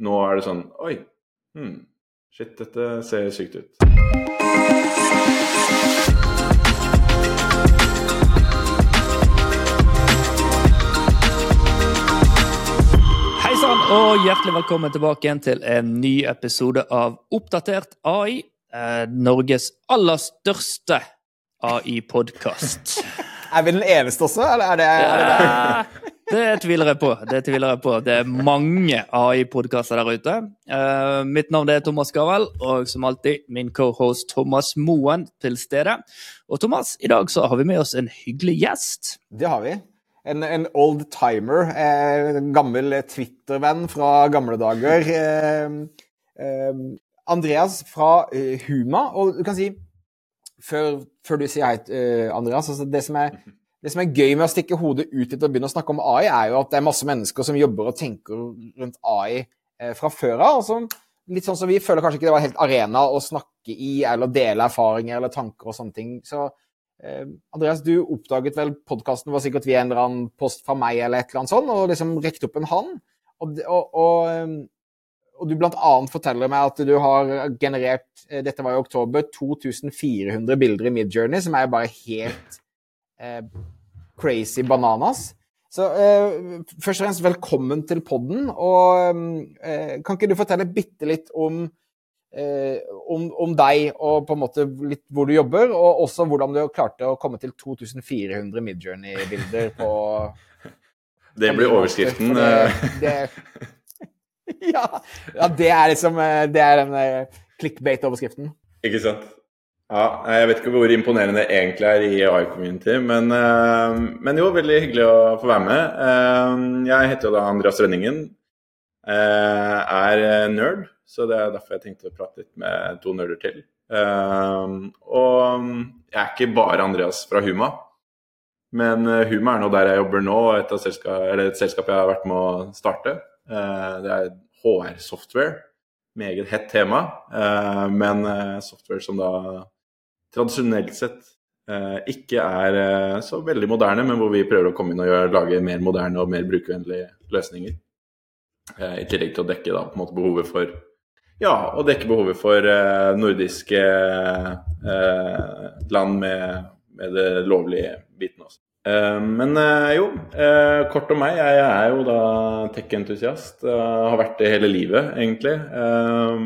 Nå er det sånn Oi, hmm, shit, dette ser sykt ut. Hei sann, og hjertelig velkommen tilbake igjen til en ny episode av Oppdatert AI. Eh, Norges aller største AI-podkast. Er vi den eneste også, eller er det, er det Det tviler jeg på. Det tviler jeg på. Det er mange AI-podkaster der ute. Uh, mitt navn er Thomas Gavel, og som alltid min cohost Thomas Moen til stede. Og Thomas, i dag så har vi med oss en hyggelig gjest. Det har vi. En, en old timer. Eh, gammel Twitter-venn fra gamle dager. Eh, eh, Andreas fra eh, Huma. Og du kan si, før, før du sier hei, eh, Andreas altså det, som er, det som er gøy med å stikke hodet ut litt og begynne å snakke om AI, er jo at det er masse mennesker som jobber og tenker rundt AI eh, fra før av. litt sånn som vi føler kanskje ikke det var helt arena å snakke i eller dele erfaringer eller tanker og sånne ting. Så eh, Andreas, du oppdaget vel podkasten var sikkert via en eller annen post fra meg eller et eller annet sånt, og liksom rekte opp en hånd. Og, og, og, eh, og du blant annet forteller meg at du har generert, eh, dette var i oktober, 2400 bilder i Midjourney, som er bare helt eh, crazy bananas. Så eh, først og fremst velkommen til podden. Og eh, kan ikke du fortelle bitte litt om, eh, om, om deg og på en måte litt hvor du jobber, og også hvordan du klarte å komme til 2400 Midjourney-bilder på Det blir overskriften. Eh, Det, det, ja, ja, det er liksom eh, Det er den eh, clickbait-overskriften. Ikke sant? Ja, jeg vet ikke hvor imponerende det egentlig er i AI-community, men, eh, men jo, veldig hyggelig å få være med. Eh, jeg heter jo da Andreas Rønningen. eh, er nerd, så det er derfor jeg tenkte å prate litt med to nerder til. Og jeg er ikke bare Andreas fra Huma, men Huma er nå der jeg jobber nå, et, selskap, et selskap jeg har vært med å starte. Det er HR-software. Meget hett tema, men software som da tradisjonelt sett eh, ikke er eh, så veldig moderne, men hvor vi prøver å komme inn og gjøre, lage mer moderne og mer brukervennlige løsninger. Eh, I tillegg til å dekke da, måte behovet for ja, å dekke behovet for eh, nordiske eh, land med, med det lovlige biten også. Eh, men jo, kort om meg. Jeg er jo da tech-entusiast. har vært det hele livet, egentlig. Eh,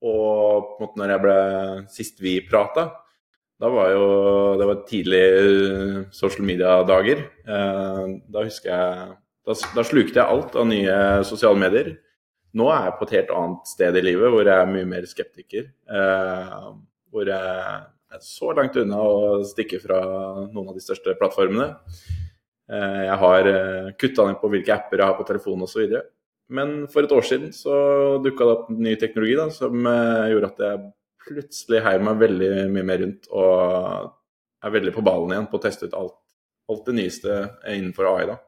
og på en måte når jeg ble sist vi prata, da var jo Det var tidlig sosiale social media-dager. Eh, da husker jeg da, da slukte jeg alt av nye sosiale medier. Nå er jeg på et helt annet sted i livet hvor jeg er mye mer skeptiker. Eh, hvor jeg er så langt unna å stikke fra noen av de største plattformene. Eh, jeg har uh, kutta ned på hvilke apper jeg har på telefonen osv. Men for et år siden så dukka det opp ny teknologi da, som eh, gjorde at jeg plutselig heiv meg veldig mye mer rundt og er veldig på ballen igjen på å teste ut alt, alt det nyeste innenfor AI. da.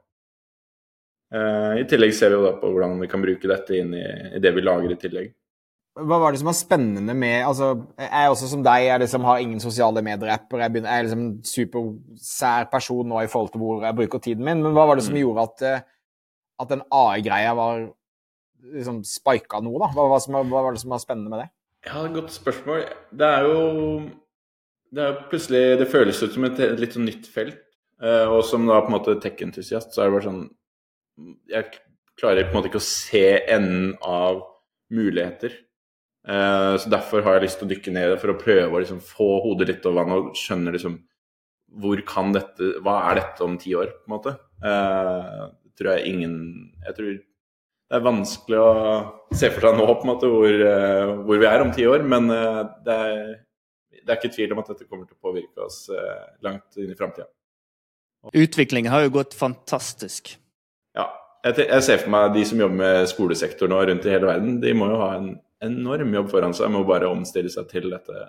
Eh, I tillegg ser vi jo da på hvordan vi kan bruke dette inn i, i det vi lager i tillegg. Hva var det som var spennende med altså, Jeg er også som deg, jeg liksom har ingen sosiale medier-apper. Jeg, jeg er liksom en supersær person nå i forhold til hvor jeg bruker tiden min. Men hva var det som Mm. gjorde at, eh, at den AI-greia var liksom spika noe, da? Hva, hva, som, hva var det som var spennende med det? Ja, godt spørsmål. Det er jo det er plutselig Det føles ut som et, et litt sånn nytt felt. Eh, og som da på en måte tech-entusiast, så er det bare sånn Jeg klarer på en måte ikke å se enden av muligheter. Eh, så derfor har jeg lyst til å dykke ned i det, for å prøve å liksom få hodet litt over vannet og skjønne liksom hvor kan dette Hva er dette om ti år, på en måte? Eh, tror jeg ingen Jeg tror det er vanskelig å se for seg nå på en måte hvor, eh, hvor vi er om ti år, men eh, det, er, det er ikke tvil om at dette kommer til å påvirke oss eh, langt inn i framtida. Utviklingen har jo gått fantastisk. Ja, jeg, jeg ser for meg de som jobber med skolesektor nå rundt i hele verden, de må jo ha en enorm jobb foran seg med å bare omstille seg til dette,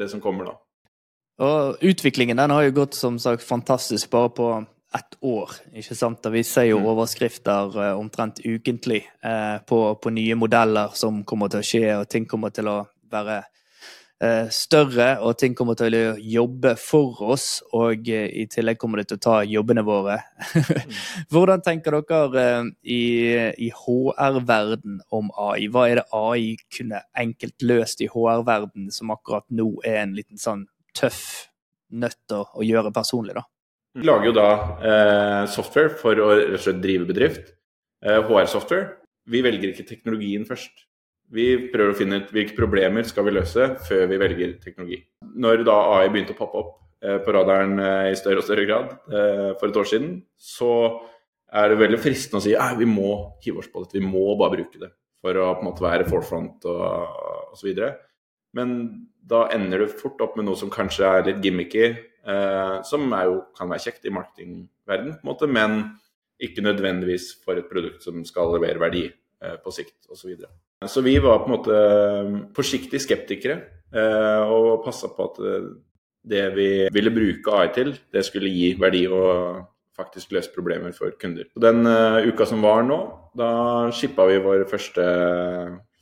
det som kommer nå. Og utviklingen den har jo gått som sagt fantastisk bare på ett år. ikke sant? Og vi ser jo Mm. overskrifter eh, omtrent ukentlig eh, på, på nye modeller som kommer til å skje, og ting kommer til å være eh, større, og ting kommer til å jobbe for oss. Og i tillegg kommer det til å ta jobbene våre. Hvordan tenker dere i, i HR-verden om AI? Hva er det AI kunne enkelt løst i HR-verden som akkurat nå er en liten sånn tøff nøtt å, å gjøre personlig, da? Vi lager jo da eh, software for å rett og slett drive bedrift. Eh, HR-software. Vi velger ikke teknologien først. Vi prøver å finne ut hvilke problemer skal vi løse før vi velger teknologi. Når da AI begynte å poppe opp eh, på radaren eh, i større og større grad eh, for et år siden, så er det veldig fristende å si at vi må hive oss på dette, vi må bare bruke det for å på en måte være forefront og osv. Men da ender du fort opp med noe som kanskje er litt gimmicky, som jo, kan være kjekt i marketingverden, på en måte, men ikke nødvendigvis for et produkt som skal levere verdi eh, på sikt osv. Så. Så vi var på en måte um, forsiktige skeptikere eh, og passa på at eh, det vi ville bruke AI til, det skulle gi verdi og faktisk løse problemer for kunder. Den uh, uka som var nå, da shippa vi vår første,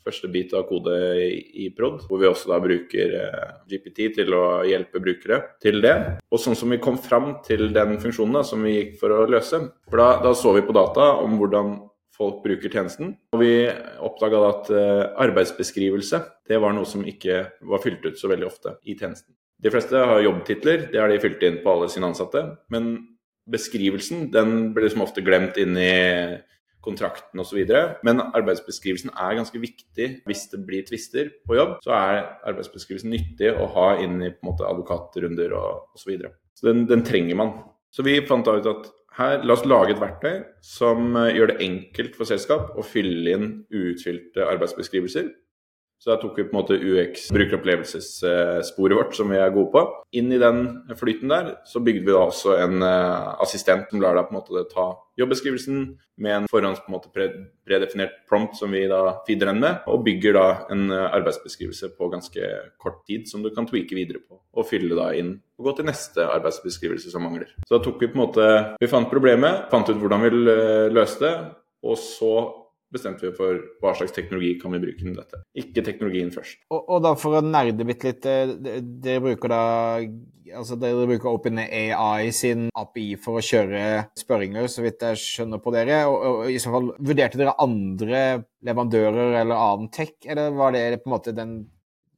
første bit av kode i, Prod, hvor vi også da bruker uh, GPT til å hjelpe brukere til det. Og sånn som vi kom fram til den funksjonen da, som vi gikk for å løse, for da, da så vi på data om hvordan folk bruker tjenesten. Og vi oppdaga at uh, arbeidsbeskrivelse det var noe som ikke var fylt ut så veldig ofte i tjenesten. De fleste har jobbtitler, det har de fylt inn på alle sine ansatte. Men beskrivelsen den blir liksom ofte glemt inn i kontrakten osv. Men arbeidsbeskrivelsen er ganske viktig hvis det blir tvister på jobb. Så er arbeidsbeskrivelsen nyttig å ha inn i på en måte advokatrunder og osv. Så, videre. så den, den trenger man. Så vi fant ut at her, la oss lage et verktøy som eh, gjør det enkelt for selskap å fylle inn uutfylte arbeidsbeskrivelser. Så da tok vi på en måte UX, brukeropplevelsessporet vårt, som vi er gode på. Inn i den flyten der så bygde vi da også en uh, assistent som lar deg på en måte ta jobbeskrivelsen med en forhånds på en måte predefinert prompt som vi da feeder den med, og bygger da en uh, arbeidsbeskrivelse på ganske kort tid som du kan tweake videre på, og fylle da inn og gå til neste arbeidsbeskrivelse som mangler. Så da tok vi på en måte Vi fant problemet, fant ut hvordan vi uh, løste det, og så bestemte vi for hva slags teknologi kan vi bruke til dette. Ikke teknologien først. Og, og da for å nerde bitte litt, eh, dere bruker da altså dere bruker OpenAI sin API for å kjøre spørringer, så vidt jeg skjønner på dere. Og, og, i så fall, Vurderte dere andre leverandører eller annen tech, eller var det på en måte den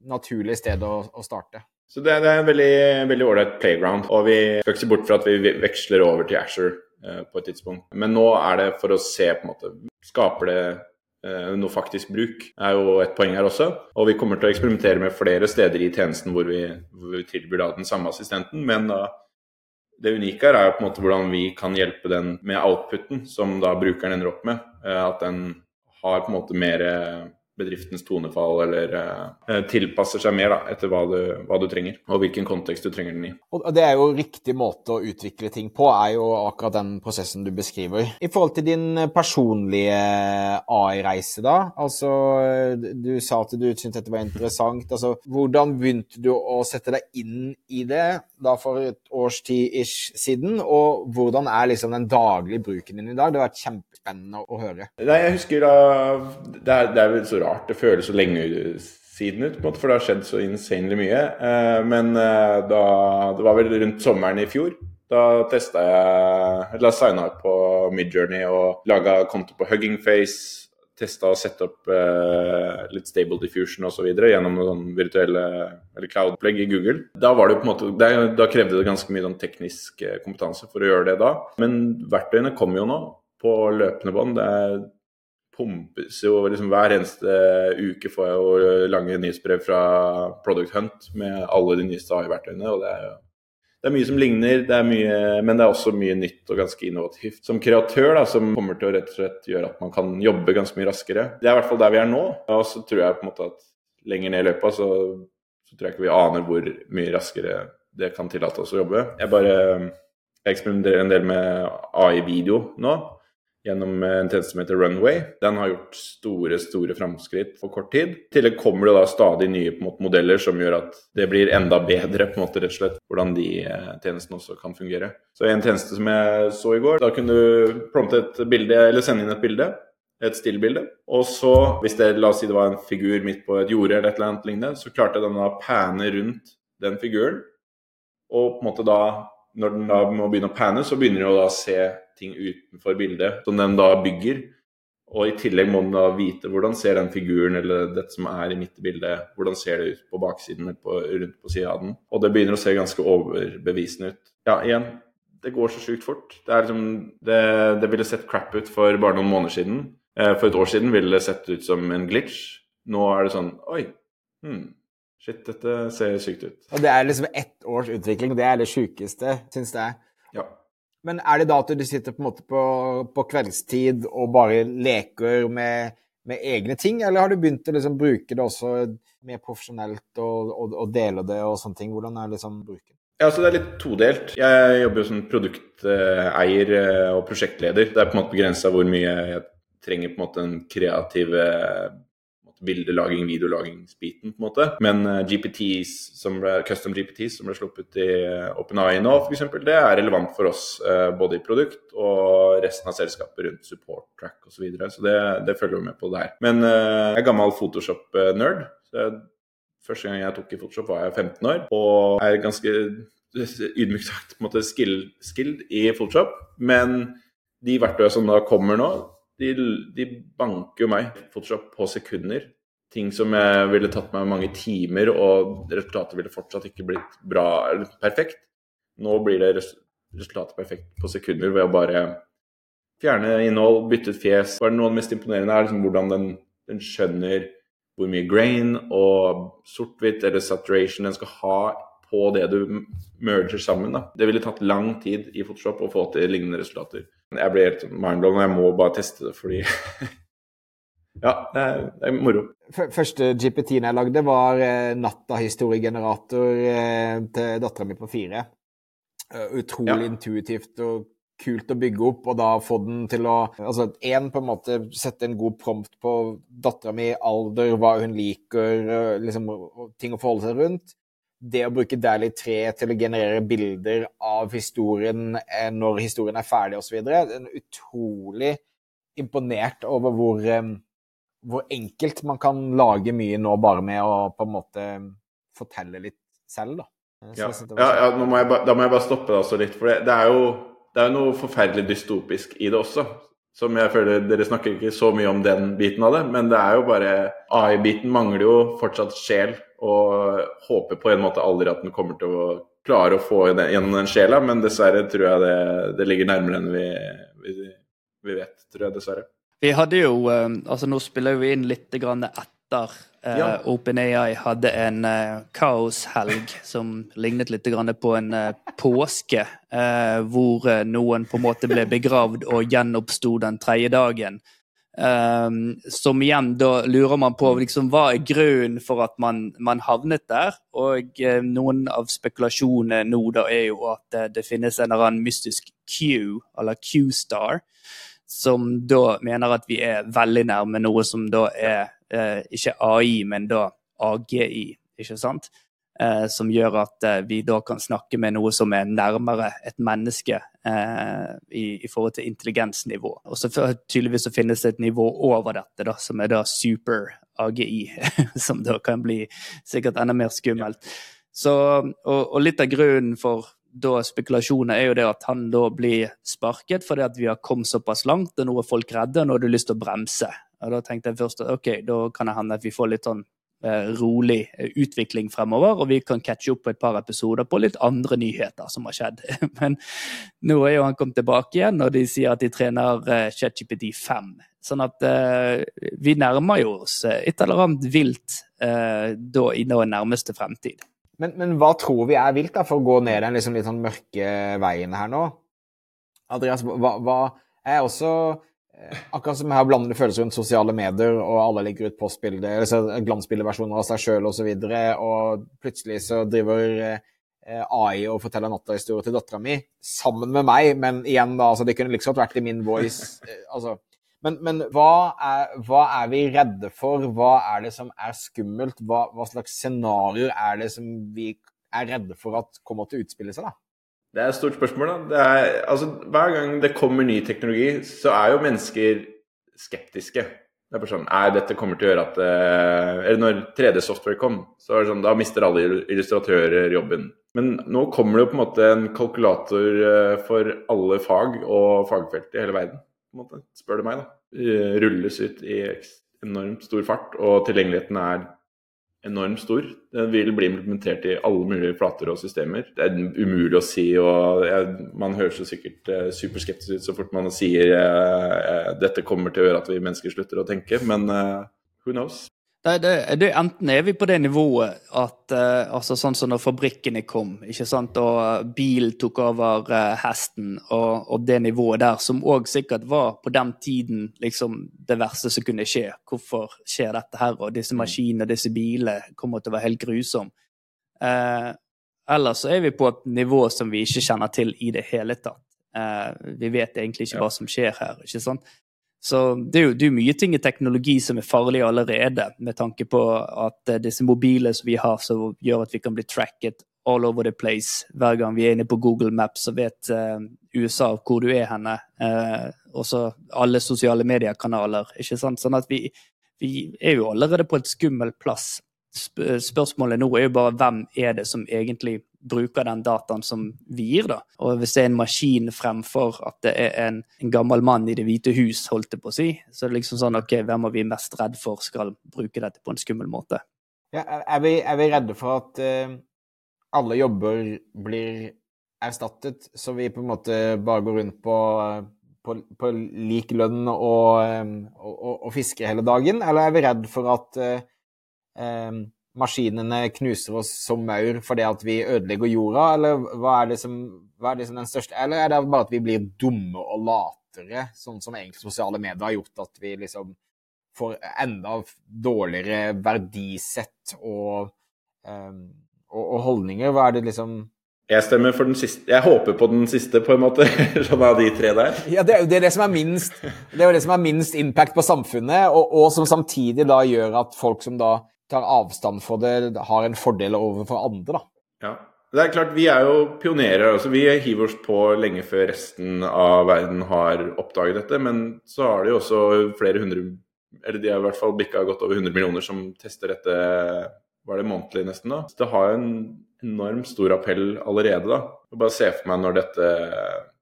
naturlige stedet å, å starte? Så Det, det er en veldig ålreit playground, og vi skal ikke se bort fra at vi veksler over til Asher på et tidspunkt. Men nå er det for å se på en måte Skaper det eh, noe faktisk bruk, er jo et poeng her også. Og vi kommer til å eksperimentere med flere steder i tjenesten hvor vi, hvor vi tilbyr da den samme assistenten. Men da, det unike her er jo på en måte hvordan vi kan hjelpe den med outputen som da brukeren ender opp med. Eh, at den har på en måte mer bedriftens tonefall, eller eh, tilpasser seg mer da, etter hva du, hva du, trenger, og hvilken kontekst du trenger den i. Og Det er jo riktig måte å utvikle ting på, er jo akkurat den prosessen du beskriver. I forhold til din personlige AI-reise, da. Altså, du sa at du syntes dette var interessant. Altså, hvordan begynte du å sette deg inn i det da for et års tid ish siden, og hvordan er liksom den daglige bruken din i dag? Det har vært kjempespennende å høre. Nei, jeg husker da Det er, det er vel så rart rart. Det føles så lenge siden ut, måte, for det har skjedd så insanely mye. Eh, men eh, da Det var vel rundt sommeren i fjor. Da testa jeg Eller signa opp på Midjourney og laga konto på Hugging Face. Testa å sette opp uh, litt stable diffusion osv. gjennom noen virtuelle eller cloud-opplegg i Google. Da, var det på en måte, da krevde det ganske mye sånn teknisk kompetanse for å gjøre det da. Men verktøyene kommer jo nå på løpende bånd. Pumpes jo liksom Hver eneste uke får jeg jo lange nyhetsbrev fra Product Hunt med alle de nyeste AI-verktøyene. og det er jo det er mye som ligner, det mye, men det er også mye nytt og ganske innovativt. Som kreatør, da, som kommer til å rett og slett gjøre at man kan jobbe ganske mye raskere. Det er i hvert fall der vi er nå. Og så tror jeg på en måte at lenger ned i løypa så, så, tror jeg ikke vi aner hvor mye raskere det kan tillate oss å jobbe. Jeg bare jeg eksperimenterer en del med AI-video nå gjennom en tjeneste som heter Runway. Den har gjort store store framskritt på kort tid. I tillegg kommer det da stadig nye måte, modeller som gjør at det blir enda bedre på en måte rett og slett hvordan de eh, tjenestene også kan fungere. Så En tjeneste som jeg så i går, da kunne du prompte et bilde eller sende inn et bilde. et stillbilde. Og så, hvis det la oss si det var en figur midt på et jorde eller et eller annet lignende, så klarte den å pane rundt den figuren. Og på en måte da, når den da må begynne å panne, så begynner den å da se ting utenfor bildet som den da bygger. Og i tillegg må den da vite hvordan ser den figuren eller dette som er i midt i bildet, hvordan ser det ut på baksiden eller på, rundt på sida av den. Og det begynner å se ganske overbevisende ut. Ja, igjen, det går så sjukt fort. Det, liksom, det, det ville sett crap ut for bare noen måneder siden. Eh, for et år siden ville det sett ut som en glitch. Nå er det sånn Oi, hmm, shit, dette ser sykt ut. Og det er liksom ett års utvikling. Det er det sjukeste, syns jeg. Ja. Men er det da at du sitter på en måte på, på kveldstid og bare leker med, med, egne ting, eller har du begynt å liksom bruke det også mer profesjonelt og, og, og dele det og sånne ting? Hvordan er liksom bruken? Ja, så Det er litt todelt. Jeg jobber jo som produkteier eh, og prosjektleder. Det er på en måte begrensa hvor mye jeg trenger på en måte den kreativ bildelaging, videolagingsbiten, på en måte. Men uh, GPTs, som ble, custom GPTs som ble sluppet i uh, OpenAI nå, f.eks., det er relevant for oss uh, både i produkt og resten av selskapet rundt support track osv. Så, videre. så det, det følger vi med på der. Men jeg er gammel Photoshop-nerd. Første gang jeg tok i Photoshop, var jeg 15 år, og er ganske ydmykt sagt på en måte skilled, skilled i Photoshop. Men de verktøyene som da kommer nå, de, de banker jo meg Photoshop på sekunder. Ting som jeg ville tatt meg mange timer, og resultatet ville fortsatt ikke blitt bra eller perfekt. Nå blir det resultatet perfekt på sekunder ved å bare fjerne innhold, bytte ut fjes. Bare noe av det mest imponerende er liksom hvordan den, den skjønner hvor mye grain og sort-hvitt eller saturation den skal ha på det du merger sammen. Da. Det ville tatt lang tid i Photoshop å få til lignende resultater. Jeg blir helt mindblown, og jeg må bare teste det fordi Ja, det er, det er, moro. Første GPT-en jeg lagde, var eh, natta-historiegenerator eh, til dattera mi på fire. Uh, utrolig ja. intuitivt og kult å bygge opp, og da få den til å Altså én, på en måte sette en god prompt på dattera mi, alder, hva hun liker, liksom ting å forholde seg rundt det å bruke Dally 3 til å generere bilder av historien eh, når historien er ferdig osv. Utrolig imponert over hvor, eh, hvor, enkelt man kan lage mye nå bare med å på en måte fortelle litt selv, da. Ja, ja, ja må ba, da må jeg bare stoppe deg også litt, for det, det, er jo, det er jo noe forferdelig dystopisk i det også. Som jeg føler Dere snakker ikke så mye om den biten av det, men det er jo bare AI-biten mangler jo fortsatt sjel og håper på en måte aldri at den kommer til å klare å få gjennom den sjela, men dessverre tror jeg det, det ligger nærmere enn vi, vi, vi, vet, tror jeg dessverre. Vi hadde jo eh, Altså, nå spiller vi inn litt etter uh, ja. OpenAI hadde en uh, kaoshelg som lignet litt på en uh, påske, hvor noen på en måte ble begravd og gjenoppsto den tredje dagen. Um, som igjen, da lurer man på liksom, hva er grunnen for at man, man havnet der. Og uh, noen av spekulasjonene nå da er jo at det finnes en eller annen mystisk Q, eller Q-star, som da mener at vi er veldig nærme noe som da er ikke AI, men da AGI, ikke sant? eh, som gjør at eh, vi da kan snakke med noe som er nærmere et menneske eh, i, i, forhold til intelligensnivå. Og så tydeligvis så finnes det et nivå over dette, da, som er da super AGI, som da kan bli sikkert enda mer skummelt. Så, og, og litt av grunnen for da spekulasjoner er jo det at han da blir sparket fordi at vi har kommet såpass langt, og nå er folk redde, og nå har du lyst til å bremse. Og Da tenkte jeg først ok, da kan det hende at vi får litt sånn Eh, rolig eh, utvikling fremover, og vi kan catche opp på et par episoder på litt andre nyheter som har skjedd. Men nå er jo han kommet tilbake igjen, og de sier at de trener uh, ChatGPT 5. Sånn at uh, vi nærmer jo oss et eller annet vilt uh, da i den nærmeste fremtid. Men, men, hva tror vi er vilt, da, for å gå ned den liksom litt sånn mørke veien her nå? Andreas, hva, hva er også Eh, akkurat som jeg har blandede følelser rundt sosiale medier, og alle legger ut postbilder, glansbildeversjoner av seg sjøl osv., og, så og plutselig så driver eh, AI og forteller nattahistorier til dattera mi sammen med meg, men igjen, da, altså, det kunne liksom vært i min voice. Eh, altså. Men, men hva, er, hva, er, vi redde for? Hva er det som er skummelt? Hva, hva slags scenarioer er det som vi er redde for at kommer til å utspille seg? da? Det er et stort spørsmål. da. Er, altså, hver gang det kommer ny teknologi, så er jo mennesker skeptiske. Det er bare sånn Er dette kommer til å gjøre at eh, Eller når 3D-software kom, så er det sånn Da mister alle illustratører jobben. Men nå kommer det jo på en måte en kalkulator eh, for alle fag og fagfelt i hele verden. på en måte, Spør du meg, da. Rulles ut i enormt stor fart, og tilgjengeligheten er enormt stor. Den vil bli implementert i alle mulige flater og systemer. Det er umulig å si, og jeg, man høres jo sikkert eh, superskeptisk ut så fort man sier eh, dette kommer til å gjøre at vi mennesker slutter å tenke, men eh, who knows? Det, det, det, enten er vi på det nivået at uh, altså Sånn som når fabrikkene kom, ikke sant, og bilen bil tok over uh, hesten, og, og, det nivået der, som òg sikkert var på den tiden liksom det verste som kunne skje. Hvorfor skjer dette her? Og disse mm. maskinene, disse bilene kommer til å være helt grusomme. ellers så er vi på et nivå som vi ikke kjenner til i det hele tatt. vi vet egentlig ikke hva som skjer her. ikke sant? Så det er jo det er mye ting i teknologi som er farlig allerede, med tanke på at uh, disse mobile som vi har, som gjør at vi kan bli tracket all over the place. Hver gang vi er inne på Google Maps, så vet uh, USA hvor du er henne. Uh, også alle sosiale mediekanaler. ikke sant? Sånn at vi, vi er jo allerede på et skummel plass. Spørsmålet nå er jo bare hvem er det som egentlig bruker den dataen som vi gir, da. Og hvis det er en maskin fremfor at det er en, en gammel mann i Det hvite hus, holdt det på å si, så er det liksom sånn OK, hvem er vi mest redd for skal bruke dette på en skummel måte? Ja, er, vi, er vi redde for at uh, alle jobber blir erstattet, så vi på en måte bare går rundt på, på, på lik lønn og, um, og, og, og, fisker hele dagen, eller er vi redd for at uh, um, maskinene knuser oss som maur fordi at vi ødelegger jorda, eller hva er, det som, hva er det som den største Eller er det bare at vi blir dumme og latere, sånn som egentlig sosiale medier har gjort at vi liksom får enda dårligere verdisett og, um, og, og holdninger? Hva er det liksom jeg stemmer for den siste. Jeg håper på den siste, på en måte. Sånn av de tre der. Ja, det, det, er det som er minst det er det som er minst impact på samfunnet, og, og, som samtidig da gjør at folk som da tar avstand for det, har en fordel overfor andre, da. Ja. Det er klart, Vi er jo pionerer. altså Vi hiver oss på lenge før resten av verden har oppdaget dette. Men så har de også flere hundre Eller de har i hvert fall bikka godt over 100 millioner som tester dette var det månedlig nesten da. Så det har en enorm stor appell allerede. da. Bare se for meg når dette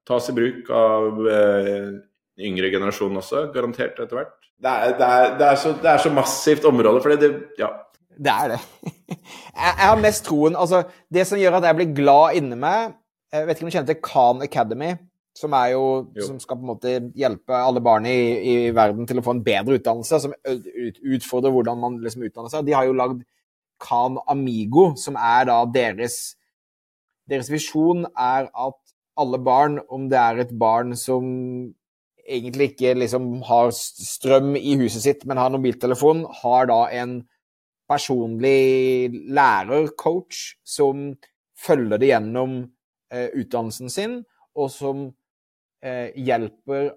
tas i bruk av eh, yngre generasjonen også, garantert etter hvert. Det er, det, er, det, er så, det er, så, massivt område, fordi det, ja. Det er det. Jeg, jeg, har mest troen Altså, det som gjør at jeg blir glad inni meg Jeg vet ikke om du kjenner til Khan Academy, som er jo, jo, Som skal på en måte hjelpe alle barn i, i, verden til å få en bedre utdannelse, som ut, utfordrer hvordan man liksom utdanner seg. De har jo lagd Khan Amigo, som er da deres Deres visjon er at alle barn, om det er et barn som egentlig ikke liksom har strøm i huset sitt, men har mobiltelefon, har da en personlig lærer, coach, som følger det gjennom eh, utdannelsen sin, og som eh, hjelper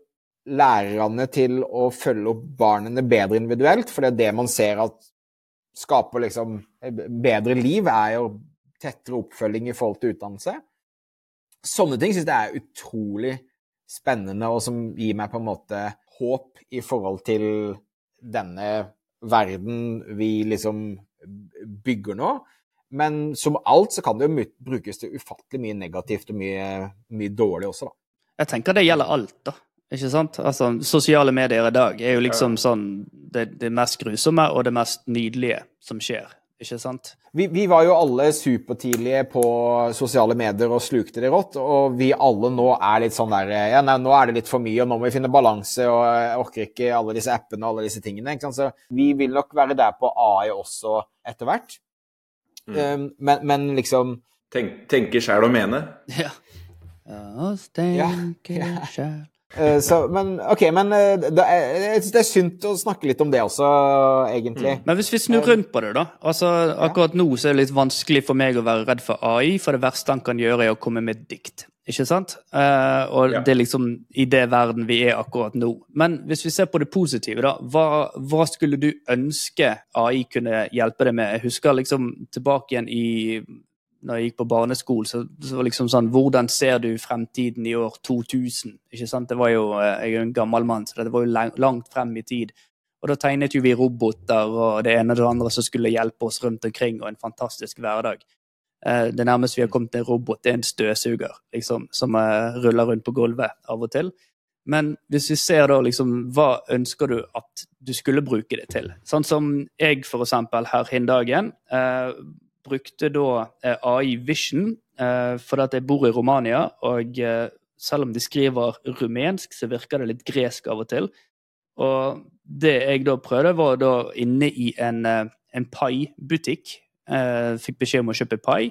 lærerne til å følge opp barna bedre individuelt, for det er det man ser at skaper liksom bedre liv, er jo tettere oppfølging i forhold til utdannelse. Sånne ting syns jeg er utrolig spennende, og som gir meg på en måte håp i forhold til denne verden vi liksom bygger nå. Men som alt så kan det jo brukes til ufattelig mye negativt og mye, mye dårlig også, da. Jeg tenker det gjelder alt, da. Ikke sant? Altså, Sosiale medier i dag er jo liksom sånn det, det mest grusomme og det mest nydelige som skjer ikke sant? Vi, vi, var jo alle supertidlige på sosiale medier og slukte det rått. Og vi alle nå er litt sånn der Ja, nei, nå er det litt for mye, og nå må vi finne balanse, og jeg orker ikke alle disse appene og alle disse tingene. ikke sant? Så vi vil nok være der på AI også etter hvert. Mm. Um, men, men, liksom Tenk, Tenke sjæl og mene? Ja. Oss tenker ja. sjæl så, men OK, men eh, det er, det er synd å snakke litt om det også, egentlig. Mm. Men hvis vi snur rundt på det, da. Altså, akkurat nå så er det litt vanskelig for meg å være redd for AI, for det verste han kan gjøre, er å komme med dikt. Ikke sant? Og ja. det er liksom i det verden vi er akkurat nå. Men hvis vi ser på det positive, da. Hva, hva skulle du ønske AI kunne hjelpe deg med? Jeg husker liksom tilbake igjen i når jeg gikk på barneskole, så, så var liksom sånn Hvordan ser du fremtiden i år 2000? Ikke sant? Det var jo, eh, Jeg er jo en gammel mann, så det var jo langt frem i tid. Og da tegnet jo vi roboter og det ene og det andre som skulle hjelpe oss rundt omkring, og en fantastisk hverdag. Eh, det nærmeste vi har kommet til en robot, det er en støvsuger liksom, som ruller rundt på gulvet av og til. Men hvis vi ser da liksom, hva ønsker du at du skulle bruke det til? Sånn som jeg for eksempel her hin dagen eh, brukte da eh, AI Vision eh, fordi at jeg bor i Romania. Og eh, selv om de skriver rumensk, så virker det litt gresk av og til. Og det jeg da prøvde, var da inne i en, en pai-butikk. Fikk beskjed om å kjøpe pai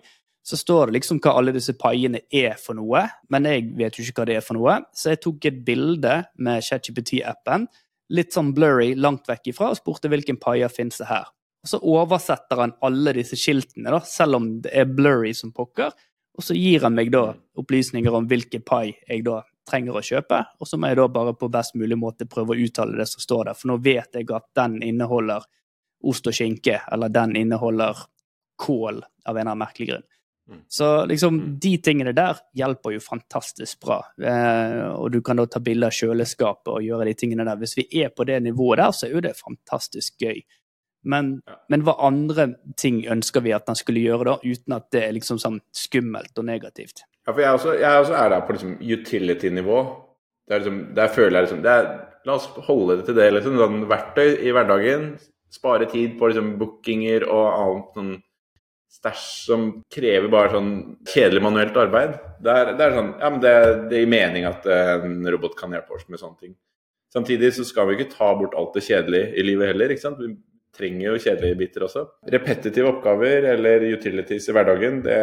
så står det liksom hva alle disse paiene er for noe, men jeg vet jo ikke hva det er for noe. Så jeg tok et bilde med ChatGPT-appen, litt sånn blurry langt vekk ifra, og spurte hvilken paier finnes det her. Og Så oversetter han alle disse skiltene, da, selv om det er blurry som pokker. Og så gir han meg da opplysninger om hvilken pai jeg da trenger å kjøpe. Og så må jeg da bare på best mulig måte prøve å uttale det som står der, for nå vet jeg at den inneholder ost og skinke, eller den inneholder kål av en eller annen merkelig grunn. Mm. Så liksom, mm. de tingene der hjelper jo fantastisk bra. Eh, og du kan da ta bilde av kjøleskapet og gjøre de tingene der. Hvis vi er på det nivået der, så er jo det fantastisk gøy. Men, ja. men hva andre ting ønsker vi at han skulle gjøre da, uten at det er liksom sånn skummelt og negativt? Ja, for jeg også, jeg også er der på liksom utility-nivå. Liksom, der føler jeg liksom er, La oss holde det til det. liksom, sånn Verktøy i hverdagen. Spare tid på liksom bookinger og annet sånn stæsj som krever bare sånn kjedelig manuelt arbeid. Det er, det er sånn, ja, men det, det gir mening at eh, en robot kan hjelpe oss med sånne ting. Samtidig så skal vi ikke ta bort alt det kjedelige i livet heller. ikke sant? Vi trenger jo kjedelige biter også. Repetitive oppgaver eller utilities i hverdagen, det,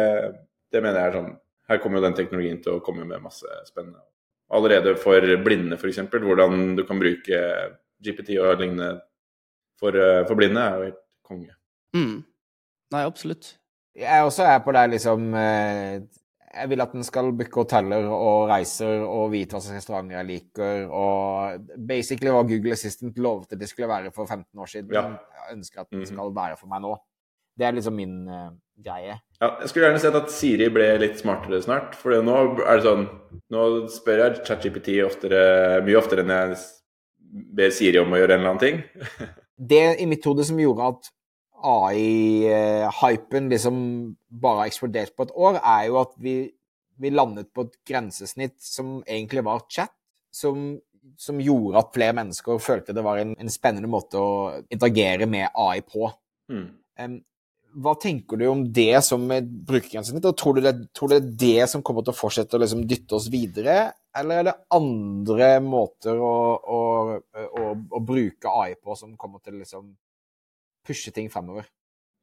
det mener jeg er sånn Her kommer jo den teknologien til å komme med masse spennende. Allerede for blinde, f.eks. Hvordan du kan bruke GPT og lignende for, eh, for blinde, er jo helt konge. Mm. Nei, absolutt. Jeg også er på det liksom eh, Jeg vil at den skal booke hoteller og reiser og vite hva slags restauranter jeg liker, og basically hva Google Assistant lovte det skulle være for 15 år siden. Ja. Jeg ønsker at den mhm. skal være for meg nå. Det er liksom min uh, greie. Ja, jeg skulle gjerne sett at Siri ble litt smartere snart. For nå er det sånn Nå spør jeg ChatGPT oftere, mye oftere enn jeg ber Siri om å gjøre en eller annen ting. det i mitt hode som gjorde at AI-hypen liksom bare har eksplodert på et år, er jo at vi, vi, landet på et grensesnitt som egentlig var chat, som, som gjorde at flere mennesker følte det var en, en spennende måte å interagere med AI på. Mm. Um, hva tenker du om det som et brukergrensesnitt, og tror du, det, tror du det er det som kommer til å fortsette å liksom dytte oss videre, eller er det andre måter å, å, å, å bruke AI på som kommer til liksom pushe ting fremover.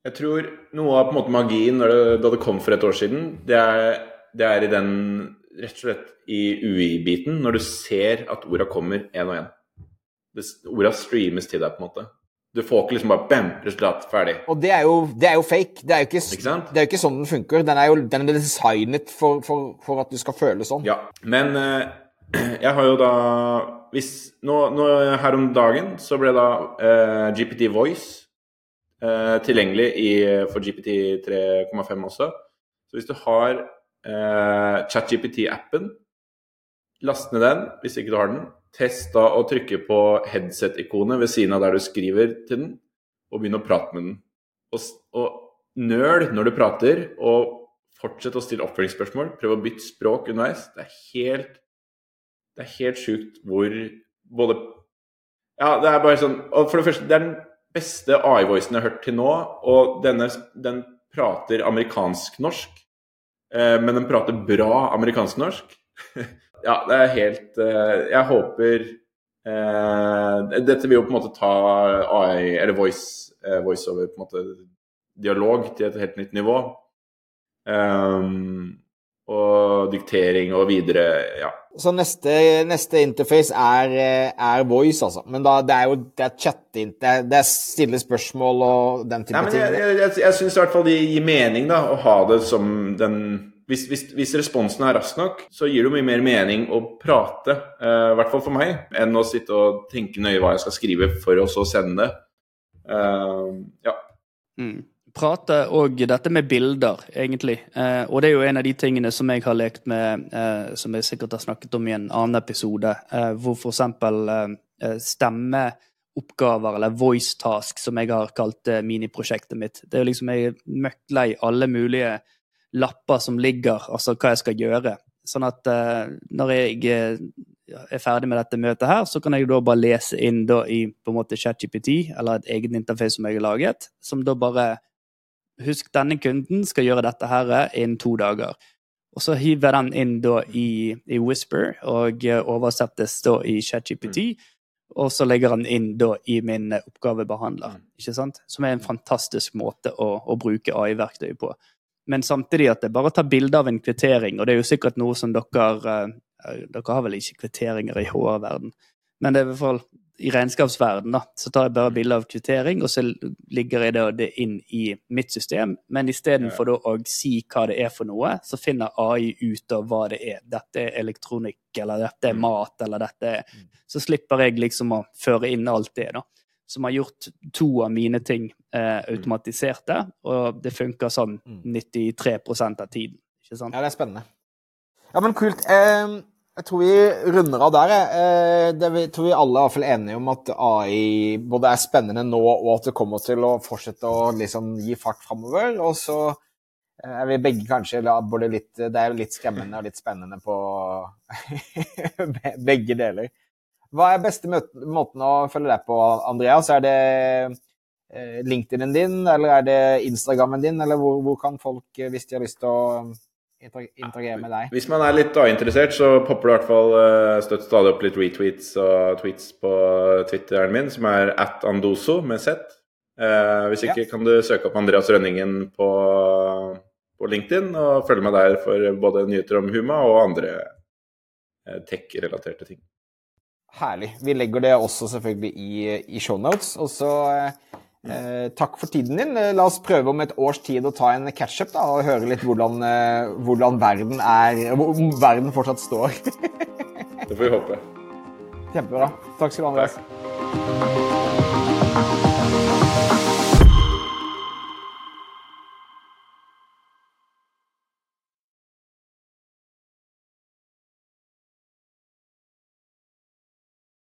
Jeg tror noe av på en måte magien det, da det kom for et år siden, det er, det er i den rett og slett i UI-biten, når du ser at orda kommer én og én. Orda streames til deg, på en måte. Du får ikke liksom bare bam, resultat, ferdig. Og det er jo, det er jo fake. Det er jo ikke, ikke det er jo ikke sånn den funker. Den er jo den er designet for, for, for, at du skal føle sånn. Ja, men uh, jeg har jo da hvis, nå, nå, Her om dagen så ble da uh, GPT Voice eh, tilgjengelig i, for GPT 3,5 også. Så hvis du har eh, ChatGPT-appen, last ned den hvis ikke du har den. Test da å trykke på headset-ikonet ved siden av der du skriver til den, og begynn å prate med den. Og, og nøl når du prater, og fortsett å stille oppfølgingsspørsmål. Prøv å bytte språk underveis. Det er helt det er helt sjukt hvor både Ja, det er bare sånn Og for det første, det er den beste AI-voicen jeg har hørt til nå. Og denne den prater amerikansk-norsk, eh, men den prater bra amerikansk-norsk. ja, det er helt eh, Jeg håper eh, Dette vil jo på en måte ta AI, eller voice, eh, voiceover, på en måte dialog til et helt nytt nivå. Um, og diktering og videre, ja. Så neste, neste interface er, er, voice, altså. Men da, det er jo det er chat det, det er stille spørsmål og den type Nei, ting. Jeg, jeg, jeg, jeg syns i hvert fall det gir mening da, å ha det som den hvis, hvis, hvis, responsen er rask nok, så gir det mye mer mening å prate, uh, i hvert fall for meg, enn å sitte og tenke nøye hva jeg skal skrive for å så sende det. Uh, ja. Mm. Prate òg dette med bilder, egentlig. Eh, og det er jo en av de tingene som jeg har lekt med, eh, som jeg sikkert har snakket om i en annen episode, eh, hvor eksempel eh, eh, stemmeoppgaver, eller voice task, som jeg har kalt eh, miniprosjektet mitt. Det er jo liksom Jeg er møkk alle mulige lapper som ligger, altså hva jeg skal gjøre. Sånn at når jeg er ferdig med dette møtet her, så kan jeg da bare lese inn da i på en måte ChatGPT, eller et eget interface som jeg har laget, som da bare Husk, denne kunden skal gjøre dette her innen to dager. Og så hiver den inn da i, i Whisper og oversettes da i ChatGPT. Mm. Og så legger den inn da i min oppgavebehandler, mm. ikke sant? som er en fantastisk måte å, å bruke AI-verktøy på. Men samtidig at det bare tar bilde av en kvittering, og det er jo sikkert noe som dere uh, Dere har vel ikke kvitteringer i HR-verden, men det er i hvert fall i regnskapsverden, da, så tar jeg bare bilde av kvittering, og så ligger jeg det inn i mitt system. Men istedenfor ja. å si hva det er for noe, så finner AI ut av hva det er. Dette er elektronikk, eller dette er mm. mat, eller dette er mm. Så slipper jeg liksom å føre inn alt det, da. Som har gjort to av mine ting eh, mm. automatiserte, og det funker sånn 93 av tiden. Ikke sant? Ja, det er spennende. Ja, men kult. Eh, jeg tror vi runder av der. Eh, jeg tror vi alle er i hvert fall enige om at AI både er spennende nå, og at det kommer til å fortsette å liksom gi fart framover. Og så eh, er vi begge kanskje både litt Det er litt skremmende og litt spennende på begge deler. Hva er beste måten å følge deg på, Andreas? Er det LinkedIn-en din, eller er det Instagrammen din, eller hvor, hvor kan folk, hvis de har lyst til å interagere med deg. Hvis man er litt A-interessert, så popper det i hvert fall uh, støtt stadig opp litt retweets og tweets på Twitteren min, som er at Andoso med Z. Uh, hvis ikke ja. kan du søke opp Andreas Rønningen på, på, LinkedIn og følge med der for både nyheter om Huma og andre uh, tech-relaterte ting. Herlig. Vi legger det også selvfølgelig i, i shownotes. Og så Eh, takk for tiden din. Eh, la oss prøve om et års tid å ta en catch-up og høre litt hvordan, eh, hvordan verden er Om verden fortsatt står. det får vi håpe. Kjempebra. Takk skal du ha, Andreas.